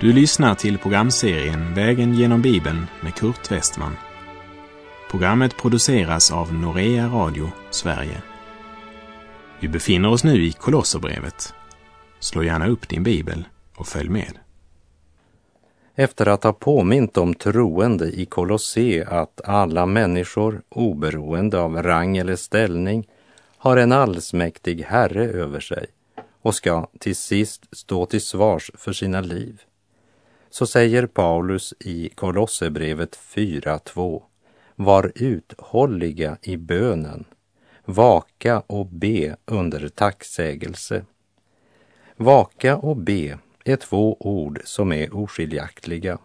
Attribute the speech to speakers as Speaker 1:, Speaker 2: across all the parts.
Speaker 1: Du lyssnar till programserien Vägen genom Bibeln med Kurt Westman. Programmet produceras av Norea Radio Sverige. Vi befinner oss nu i Kolosserbrevet. Slå gärna upp din bibel och följ med.
Speaker 2: Efter att ha påmint om troende i Kolosse att alla människor, oberoende av rang eller ställning, har en allsmäktig Herre över sig och ska till sist stå till svars för sina liv, så säger Paulus i Kolosserbrevet 4.2 Var uthålliga i bönen, vaka och be under tacksägelse. Vaka och be är två ord som är oskiljaktiga.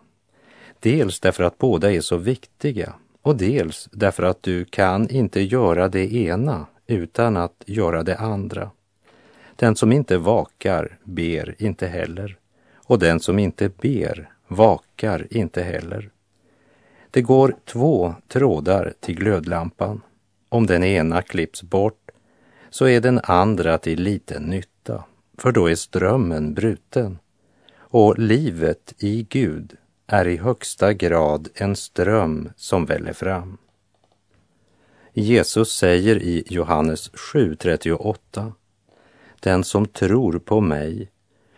Speaker 2: Dels därför att båda är så viktiga och dels därför att du kan inte göra det ena utan att göra det andra. Den som inte vakar ber inte heller och den som inte ber vakar inte heller. Det går två trådar till glödlampan. Om den ena klipps bort så är den andra till liten nytta, för då är strömmen bruten. Och livet i Gud är i högsta grad en ström som väller fram. Jesus säger i Johannes 7.38 Den som tror på mig,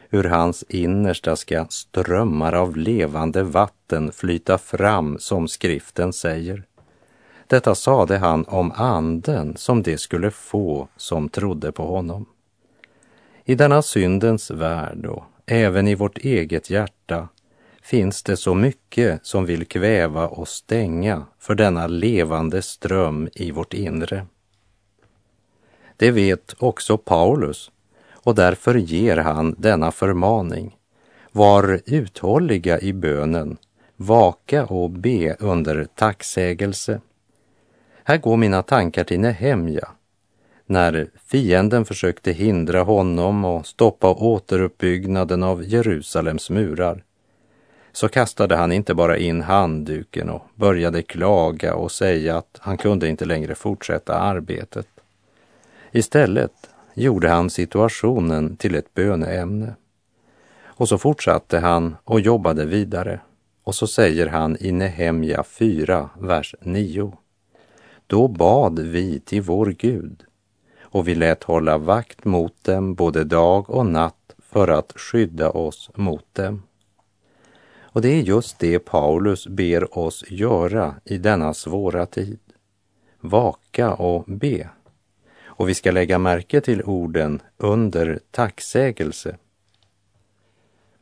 Speaker 2: ur hans innersta ska strömmar av levande vatten flyta fram, som skriften säger. Detta sade han om anden som det skulle få som trodde på honom. I denna syndens värld och även i vårt eget hjärta finns det så mycket som vill kväva och stänga för denna levande ström i vårt inre. Det vet också Paulus och därför ger han denna förmaning. Var uthålliga i bönen, vaka och be under tacksägelse. Här går mina tankar till Nehemja när fienden försökte hindra honom och stoppa återuppbyggnaden av Jerusalems murar så kastade han inte bara in handduken och började klaga och säga att han kunde inte längre fortsätta arbetet. Istället gjorde han situationen till ett böneämne. Och så fortsatte han och jobbade vidare. Och så säger han i Nehemja 4, vers 9. Då bad vi till vår Gud och vi lät hålla vakt mot dem både dag och natt för att skydda oss mot dem. Och det är just det Paulus ber oss göra i denna svåra tid. Vaka och be. Och vi ska lägga märke till orden under tacksägelse.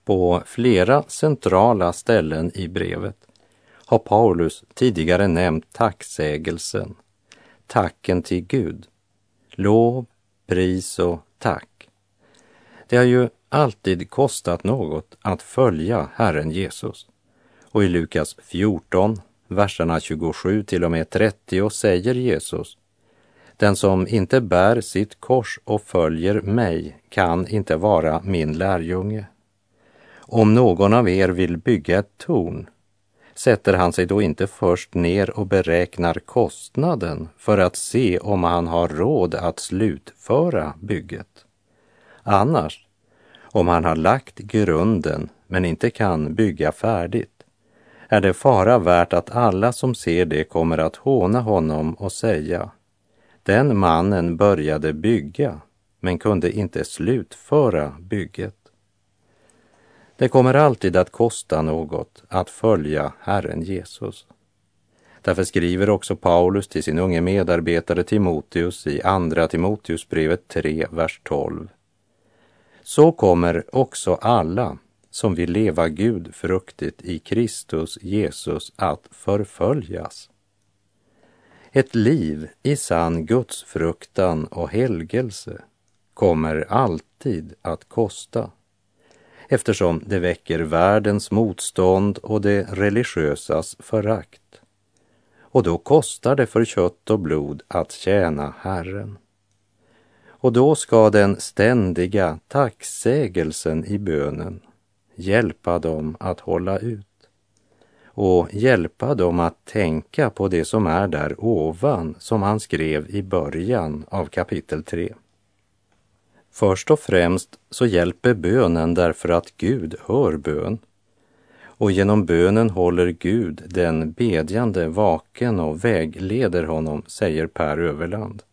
Speaker 2: På flera centrala ställen i brevet har Paulus tidigare nämnt tacksägelsen, tacken till Gud, lov, pris och tack. Det har ju alltid kostat något att följa Herren Jesus. Och i Lukas 14, verserna 27 till och med 30 säger Jesus den som inte bär sitt kors och följer mig kan inte vara min lärjunge. Om någon av er vill bygga ett torn sätter han sig då inte först ner och beräknar kostnaden för att se om han har råd att slutföra bygget. Annars om han har lagt grunden men inte kan bygga färdigt, är det fara värt att alla som ser det kommer att håna honom och säga den mannen började bygga men kunde inte slutföra bygget. Det kommer alltid att kosta något att följa Herren Jesus. Därför skriver också Paulus till sin unge medarbetare Timoteus i Andra Timoteusbrevet 3, vers 12 så kommer också alla som vill leva Gud fruktigt i Kristus Jesus att förföljas. Ett liv i sann gudsfruktan och helgelse kommer alltid att kosta eftersom det väcker världens motstånd och det religiösas förakt. Och då kostar det för kött och blod att tjäna Herren. Och då ska den ständiga tacksägelsen i bönen hjälpa dem att hålla ut och hjälpa dem att tänka på det som är där ovan som han skrev i början av kapitel 3. Först och främst så hjälper bönen därför att Gud hör bön och genom bönen håller Gud den bedjande vaken och vägleder honom, säger Per Överland.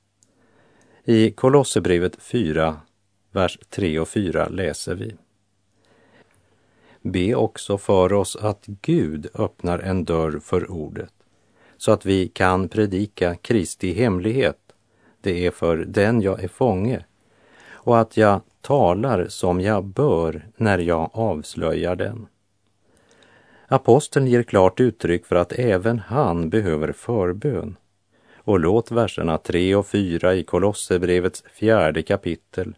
Speaker 2: I Kolosserbrevet 4, vers 3 och 4 läser vi. Be också för oss att Gud öppnar en dörr för ordet så att vi kan predika Kristi hemlighet. Det är för den jag är fånge och att jag talar som jag bör när jag avslöjar den. Aposteln ger klart uttryck för att även han behöver förbön. Och låt verserna 3 och 4 i Kolosserbrevets fjärde kapitel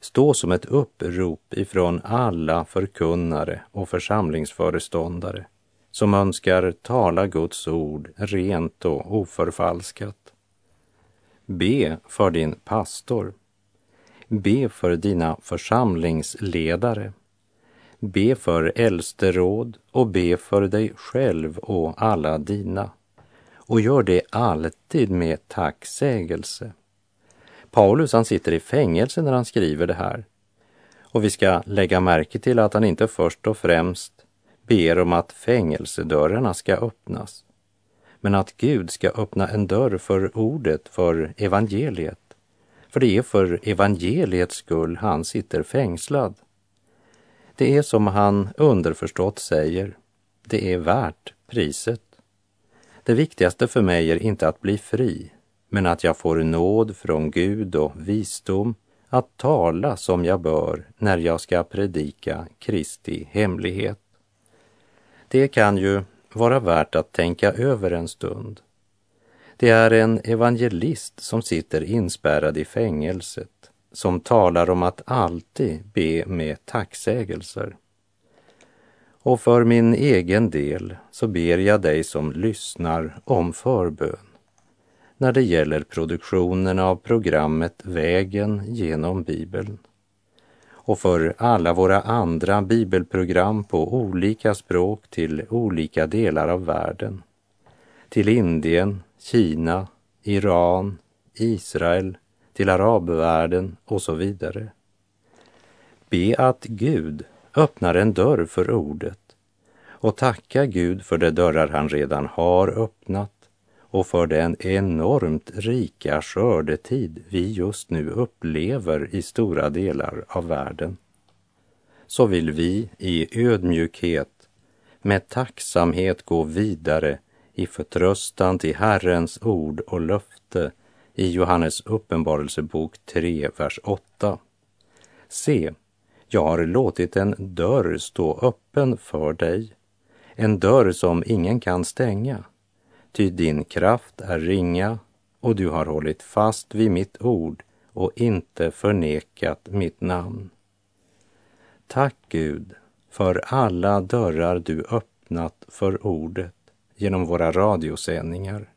Speaker 2: stå som ett upprop ifrån alla förkunnare och församlingsföreståndare som önskar tala Guds ord rent och oförfalskat. Be för din pastor. Be för dina församlingsledare. Be för äldsteråd och be för dig själv och alla dina. Och gör det alltid med tacksägelse. Paulus han sitter i fängelse när han skriver det här. Och vi ska lägga märke till att han inte först och främst ber om att fängelsedörrarna ska öppnas, men att Gud ska öppna en dörr för ordet, för evangeliet. För det är för evangeliets skull han sitter fängslad. Det är som han underförstått säger, det är värt priset. Det viktigaste för mig är inte att bli fri, men att jag får nåd från Gud och visdom att tala som jag bör när jag ska predika Kristi hemlighet. Det kan ju vara värt att tänka över en stund. Det är en evangelist som sitter inspärrad i fängelset som talar om att alltid be med tacksägelser. Och för min egen del så ber jag dig som lyssnar om förbön när det gäller produktionen av programmet Vägen genom Bibeln och för alla våra andra bibelprogram på olika språk till olika delar av världen. Till Indien, Kina, Iran, Israel, till arabvärlden och så vidare. Be att Gud öppnar en dörr för ordet och tacka Gud för de dörrar han redan har öppnat och för den enormt rika skördetid vi just nu upplever i stora delar av världen. Så vill vi i ödmjukhet med tacksamhet gå vidare i förtröstan till Herrens ord och löfte i Johannes uppenbarelsebok 3, vers 8. Se, jag har låtit en dörr stå öppen för dig, en dörr som ingen kan stänga ty din kraft är ringa och du har hållit fast vid mitt ord och inte förnekat mitt namn. Tack Gud för alla dörrar du öppnat för ordet genom våra radiosändningar.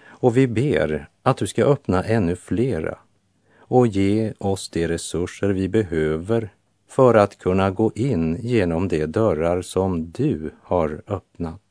Speaker 2: Och vi ber att du ska öppna ännu flera och ge oss de resurser vi behöver för att kunna gå in genom de dörrar som du har öppnat.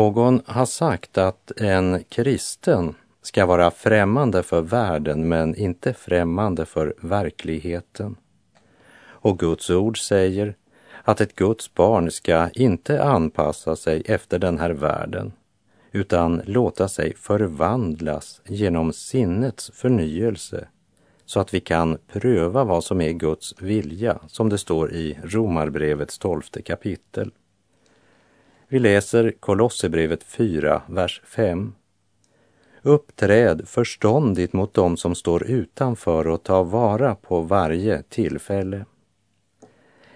Speaker 2: Någon har sagt att en kristen ska vara främmande för världen men inte främmande för verkligheten. Och Guds ord säger att ett Guds barn ska inte anpassa sig efter den här världen utan låta sig förvandlas genom sinnets förnyelse så att vi kan pröva vad som är Guds vilja, som det står i Romarbrevets tolfte kapitel. Vi läser Kolosserbrevet 4, vers 5. Uppträd förståndigt mot dem som står utanför och ta vara på varje tillfälle.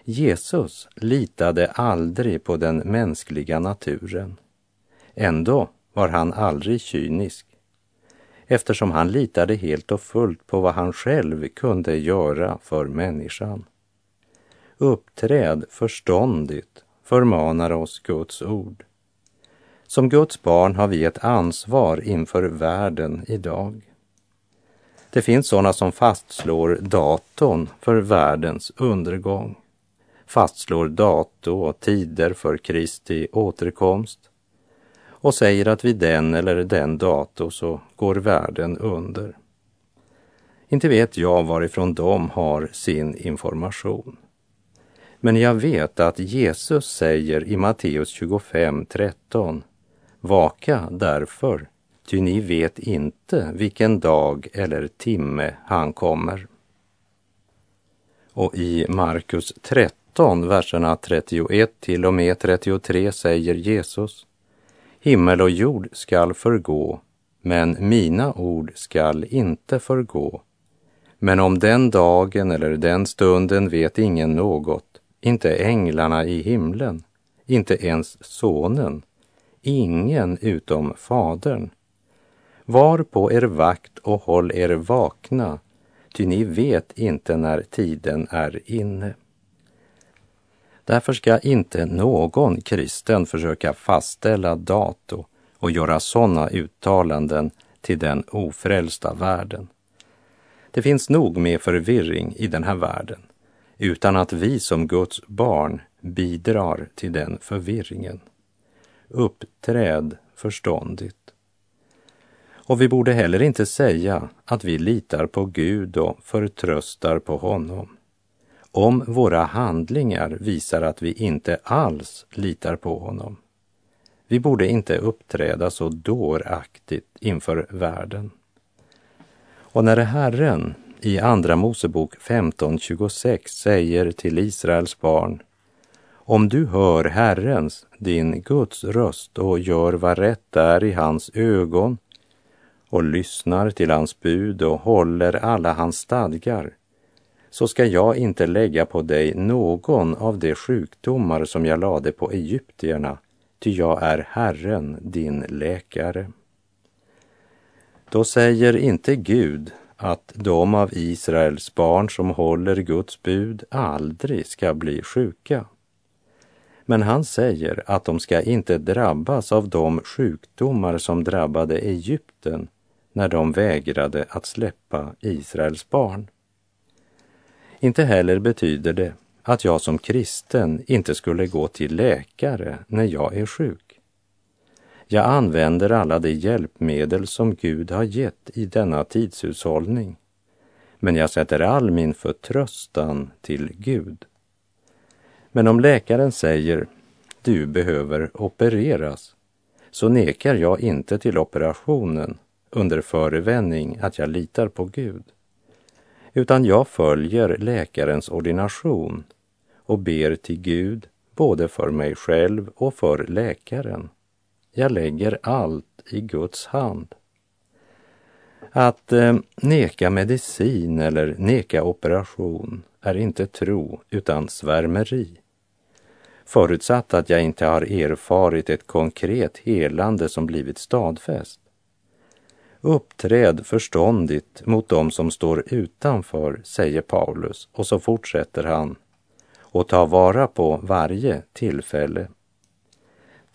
Speaker 2: Jesus litade aldrig på den mänskliga naturen. Ändå var han aldrig kynisk eftersom han litade helt och fullt på vad han själv kunde göra för människan. Uppträd förståndigt, förmanar oss Guds ord. Som Guds barn har vi ett ansvar inför världen idag. Det finns sådana som fastslår datorn för världens undergång, fastslår dato och tider för Kristi återkomst och säger att vid den eller den dato så går världen under. Inte vet jag varifrån de har sin information. Men jag vet att Jesus säger i Matteus 25, 13 Vaka därför, ty ni vet inte vilken dag eller timme han kommer. Och i Markus 13, verserna 31 till och med 33 säger Jesus Himmel och jord skall förgå, men mina ord skall inte förgå. Men om den dagen eller den stunden vet ingen något, inte änglarna i himlen, inte ens sonen, ingen utom Fadern. Var på er vakt och håll er vakna, ty ni vet inte när tiden är inne. Därför ska inte någon kristen försöka fastställa dato och göra sådana uttalanden till den ofrälsta världen. Det finns nog med förvirring i den här världen utan att vi som Guds barn bidrar till den förvirringen. Uppträd förståndigt. Och vi borde heller inte säga att vi litar på Gud och förtröstar på honom om våra handlingar visar att vi inte alls litar på honom. Vi borde inte uppträda så dåraktigt inför världen. Och när Herren i Andra Mosebok 15.26 säger till Israels barn om du hör Herrens, din Guds röst och gör vad rätt är i hans ögon och lyssnar till hans bud och håller alla hans stadgar så ska jag inte lägga på dig någon av de sjukdomar som jag lade på egyptierna, ty jag är Herren, din läkare. Då säger inte Gud att de av Israels barn som håller Guds bud aldrig ska bli sjuka. Men han säger att de ska inte drabbas av de sjukdomar som drabbade Egypten när de vägrade att släppa Israels barn. Inte heller betyder det att jag som kristen inte skulle gå till läkare när jag är sjuk. Jag använder alla de hjälpmedel som Gud har gett i denna tidshushållning. Men jag sätter all min förtröstan till Gud. Men om läkaren säger du behöver opereras så nekar jag inte till operationen under förevändning att jag litar på Gud utan jag följer läkarens ordination och ber till Gud både för mig själv och för läkaren. Jag lägger allt i Guds hand. Att eh, neka medicin eller neka operation är inte tro utan svärmeri. Förutsatt att jag inte har erfarit ett konkret helande som blivit stadfäst. Uppträd förståndigt mot dem som står utanför, säger Paulus, och så fortsätter han. Och ta vara på varje tillfälle.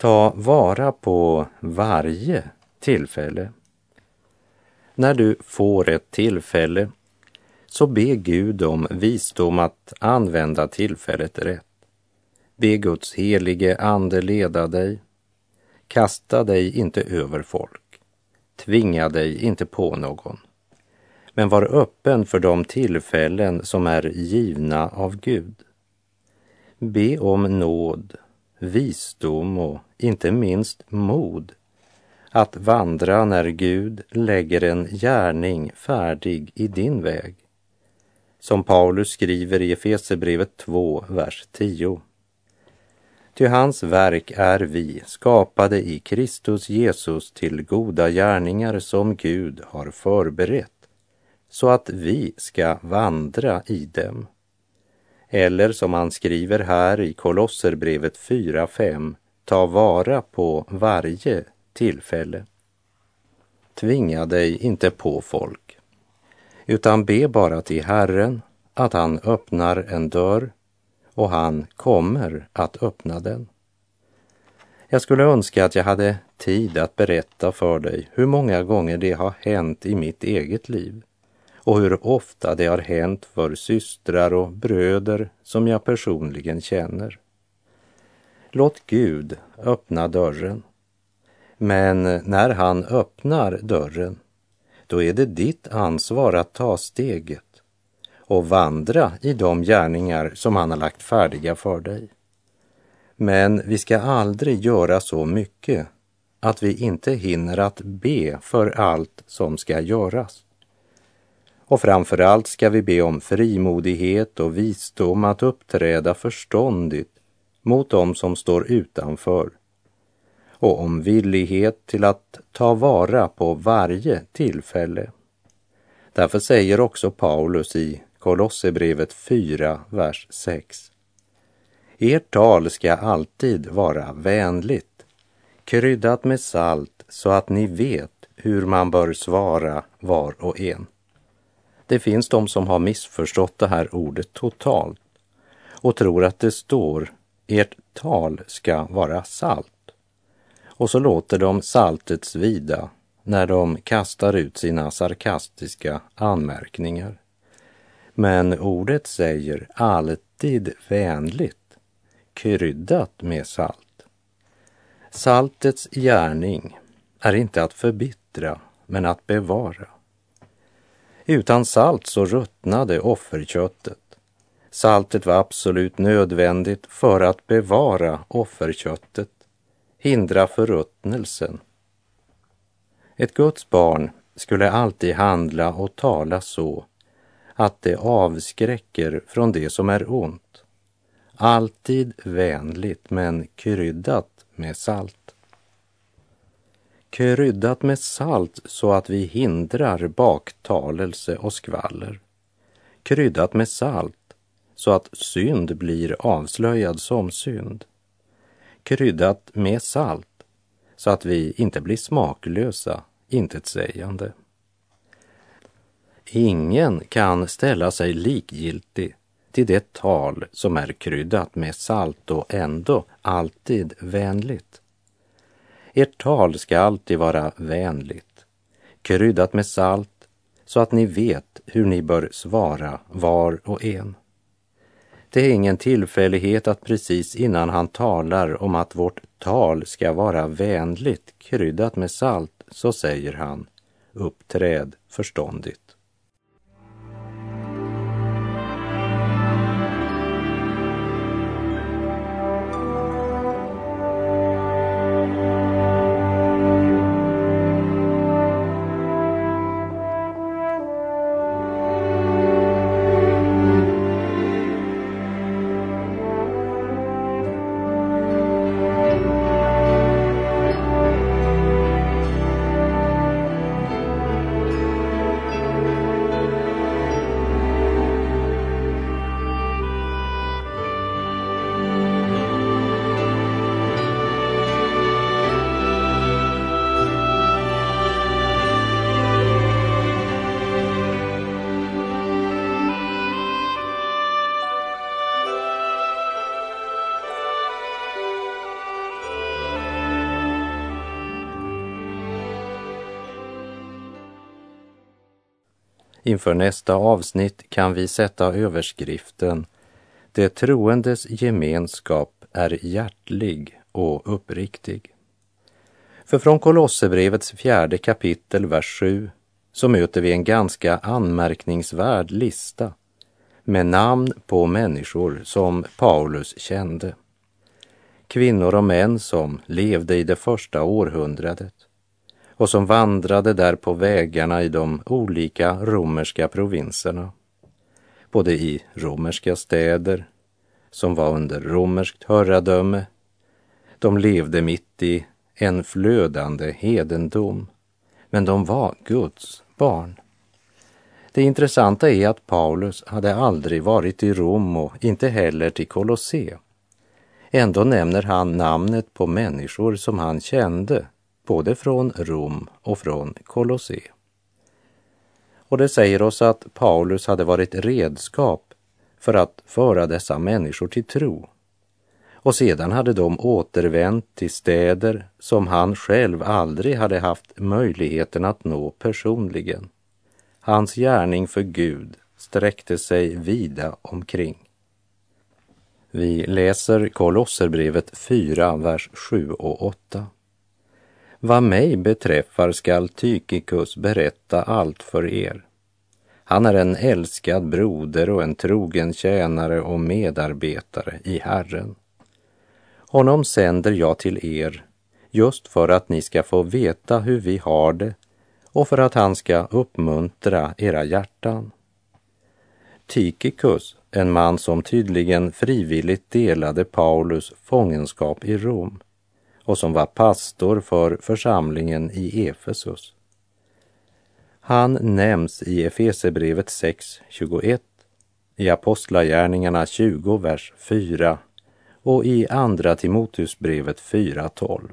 Speaker 2: Ta vara på varje tillfälle. När du får ett tillfälle, så be Gud om visdom att använda tillfället rätt. Be Guds helige ande leda dig. Kasta dig inte över folk. Tvinga dig inte på någon. Men var öppen för de tillfällen som är givna av Gud. Be om nåd, visdom och inte minst mod att vandra när Gud lägger en gärning färdig i din väg. Som Paulus skriver i Efesierbrevet 2, vers 10. Ty hans verk är vi, skapade i Kristus Jesus till goda gärningar som Gud har förberett, så att vi ska vandra i dem. Eller som han skriver här i Kolosserbrevet 4.5, ta vara på varje tillfälle. Tvinga dig inte på folk, utan be bara till Herren att han öppnar en dörr och han kommer att öppna den. Jag skulle önska att jag hade tid att berätta för dig hur många gånger det har hänt i mitt eget liv och hur ofta det har hänt för systrar och bröder som jag personligen känner. Låt Gud öppna dörren. Men när han öppnar dörren, då är det ditt ansvar att ta steget och vandra i de gärningar som han har lagt färdiga för dig. Men vi ska aldrig göra så mycket att vi inte hinner att be för allt som ska göras. Och framför allt ska vi be om frimodighet och visdom att uppträda förståndigt mot dem som står utanför och om villighet till att ta vara på varje tillfälle. Därför säger också Paulus i Kolosserbrevet 4, vers 6. Ert tal ska alltid vara vänligt, kryddat med salt så att ni vet hur man bör svara var och en. Det finns de som har missförstått det här ordet totalt och tror att det står ert tal ska vara salt. Och så låter de saltet svida när de kastar ut sina sarkastiska anmärkningar. Men ordet säger alltid vänligt, kryddat med salt. Saltets gärning är inte att förbittra, men att bevara. Utan salt så ruttnade offerköttet. Saltet var absolut nödvändigt för att bevara offerköttet, hindra förruttnelsen. Ett Guds barn skulle alltid handla och tala så att det avskräcker från det som är ont. Alltid vänligt men kryddat med salt. Kryddat med salt så att vi hindrar baktalelse och skvaller. Kryddat med salt så att synd blir avslöjad som synd. Kryddat med salt så att vi inte blir smaklösa, intetsägande. Ingen kan ställa sig likgiltig till det tal som är kryddat med salt och ändå alltid vänligt. Ert tal ska alltid vara vänligt, kryddat med salt så att ni vet hur ni bör svara var och en. Det är ingen tillfällighet att precis innan han talar om att vårt tal ska vara vänligt, kryddat med salt, så säger han uppträd förståndigt. Inför nästa avsnitt kan vi sätta överskriften Det troendes gemenskap är hjärtlig och uppriktig. För från Kolosserbrevets fjärde kapitel, vers 7, så möter vi en ganska anmärkningsvärd lista med namn på människor som Paulus kände. Kvinnor och män som levde i det första århundradet och som vandrade där på vägarna i de olika romerska provinserna. Både i romerska städer, som var under romerskt herradöme. De levde mitt i en flödande hedendom, men de var Guds barn. Det intressanta är att Paulus hade aldrig varit i Rom och inte heller till Kolosse. Ändå nämner han namnet på människor som han kände, både från Rom och från Kolosse. Och det säger oss att Paulus hade varit redskap för att föra dessa människor till tro. Och sedan hade de återvänt till städer som han själv aldrig hade haft möjligheten att nå personligen. Hans gärning för Gud sträckte sig vida omkring. Vi läser Kolosserbrevet 4, vers 7 och 8. Vad mig beträffar skall Tykikus berätta allt för er. Han är en älskad broder och en trogen tjänare och medarbetare i Herren. Honom sänder jag till er just för att ni ska få veta hur vi har det och för att han ska uppmuntra era hjärtan. Tykikus, en man som tydligen frivilligt delade Paulus fångenskap i Rom och som var pastor för församlingen i Efesus. Han nämns i Efesebrevet 6.21, i Apostlagärningarna 20, vers 4 och i Andra Timoteusbrevet 4.12.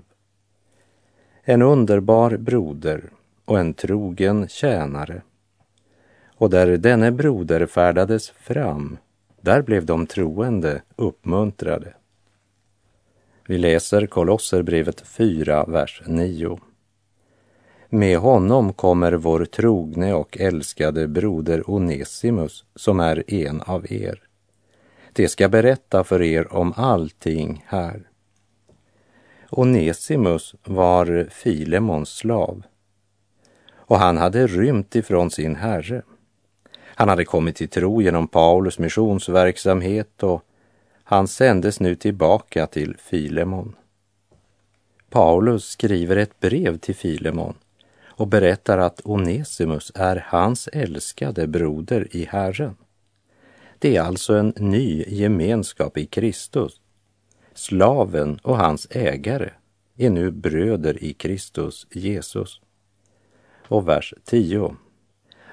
Speaker 2: En underbar broder och en trogen tjänare. Och där denne broder färdades fram, där blev de troende uppmuntrade. Vi läser Kolosserbrevet 4, vers 9. Med honom kommer vår trogne och älskade broder Onesimus, som är en av er. Det ska berätta för er om allting här. Onesimus var Filemons slav och han hade rymt ifrån sin herre. Han hade kommit till tro genom Paulus missionsverksamhet och han sändes nu tillbaka till Filemon. Paulus skriver ett brev till Filemon och berättar att Onesimus är hans älskade broder i Herren. Det är alltså en ny gemenskap i Kristus. Slaven och hans ägare är nu bröder i Kristus Jesus. Och vers 10.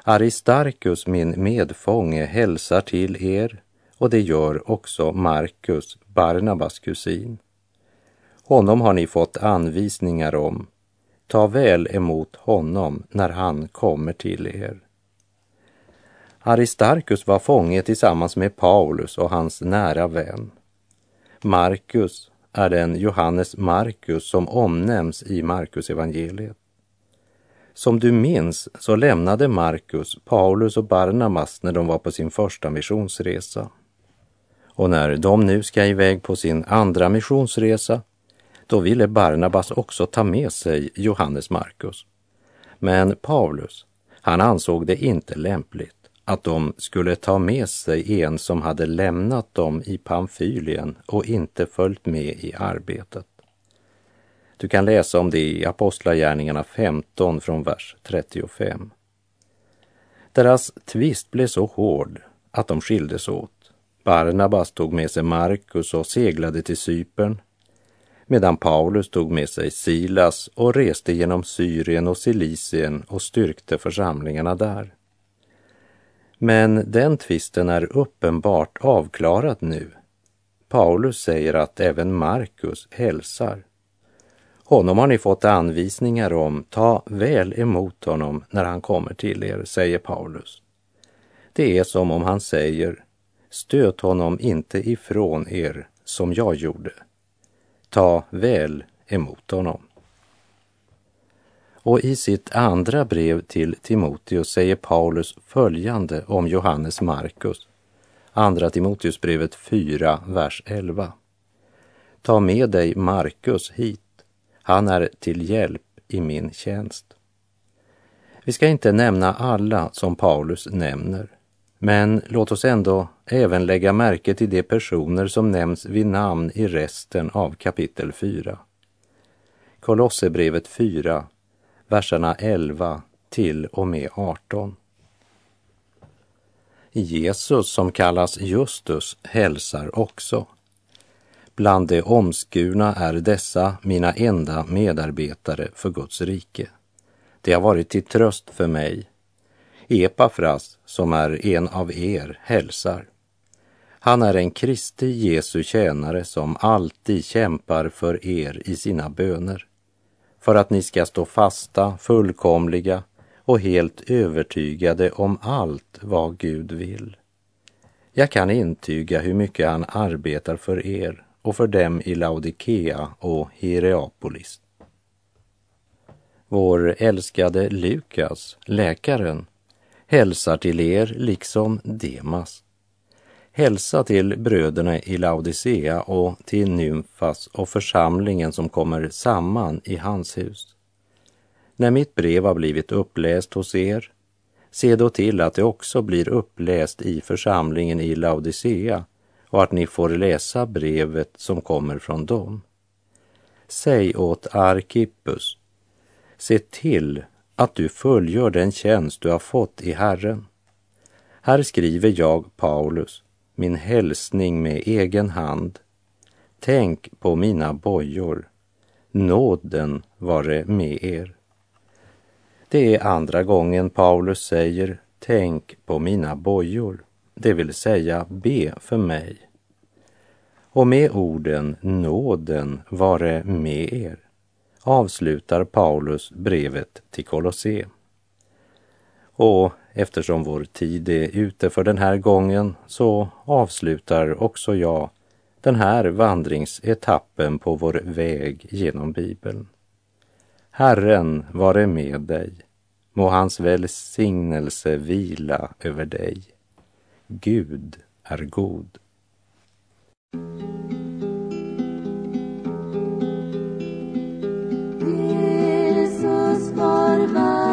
Speaker 2: Aristarkus, min medfånge, hälsar till er och det gör också Markus, Barnabas kusin. Honom har ni fått anvisningar om. Ta väl emot honom när han kommer till er. Aristarkus var fånge tillsammans med Paulus och hans nära vän. Markus är den Johannes Markus som omnämns i Markus evangeliet. Som du minns så lämnade Markus Paulus och Barnabas när de var på sin första missionsresa. Och när de nu ska iväg på sin andra missionsresa, då ville Barnabas också ta med sig Johannes Markus. Men Paulus, han ansåg det inte lämpligt att de skulle ta med sig en som hade lämnat dem i Pamfylien och inte följt med i arbetet. Du kan läsa om det i Apostlagärningarna 15 från vers 35. Deras tvist blev så hård att de skildes åt. Barnabas tog med sig Markus och seglade till Cypern medan Paulus tog med sig Silas och reste genom Syrien och Cilicien och styrkte församlingarna där. Men den tvisten är uppenbart avklarad nu. Paulus säger att även Markus hälsar. Honom har ni fått anvisningar om, ta väl emot honom när han kommer till er, säger Paulus. Det är som om han säger, stöt honom inte ifrån er som jag gjorde. Ta väl emot honom. Och i sitt andra brev till Timoteus säger Paulus följande om Johannes Markus. Andra Timoteusbrevet 4, vers 11. Ta med dig Markus hit han är till hjälp i min tjänst. Vi ska inte nämna alla som Paulus nämner, men låt oss ändå även lägga märke till de personer som nämns vid namn i resten av kapitel 4. Kolosserbrevet 4, verserna 11 till och med 18. Jesus, som kallas Justus, hälsar också. Bland de omskurna är dessa mina enda medarbetare för Guds rike. Det har varit till tröst för mig. Epafras, som är en av er, hälsar. Han är en Kristi Jesu tjänare som alltid kämpar för er i sina böner, för att ni ska stå fasta, fullkomliga och helt övertygade om allt vad Gud vill. Jag kan intyga hur mycket han arbetar för er och för dem i Laodikea och Hierapolis. Vår älskade Lukas, läkaren, hälsar till er liksom Demas. Hälsa till bröderna i Laodicea och till Nymfas och församlingen som kommer samman i hans hus. När mitt brev har blivit uppläst hos er, se då till att det också blir uppläst i församlingen i Laodicea och att ni får läsa brevet som kommer från dem. Säg åt Arkippus, se till att du fullgör den tjänst du har fått i Herren. Här skriver jag, Paulus, min hälsning med egen hand. Tänk på mina bojor. Nåden vare med er. Det är andra gången Paulus säger tänk på mina bojor, det vill säga be för mig. Och med orden nåden vare med er avslutar Paulus brevet till Kolosse. Och eftersom vår tid är ute för den här gången så avslutar också jag den här vandringsetappen på vår väg genom Bibeln. Herren vare med dig. Må hans välsignelse vila över dig. Gud är god. forma.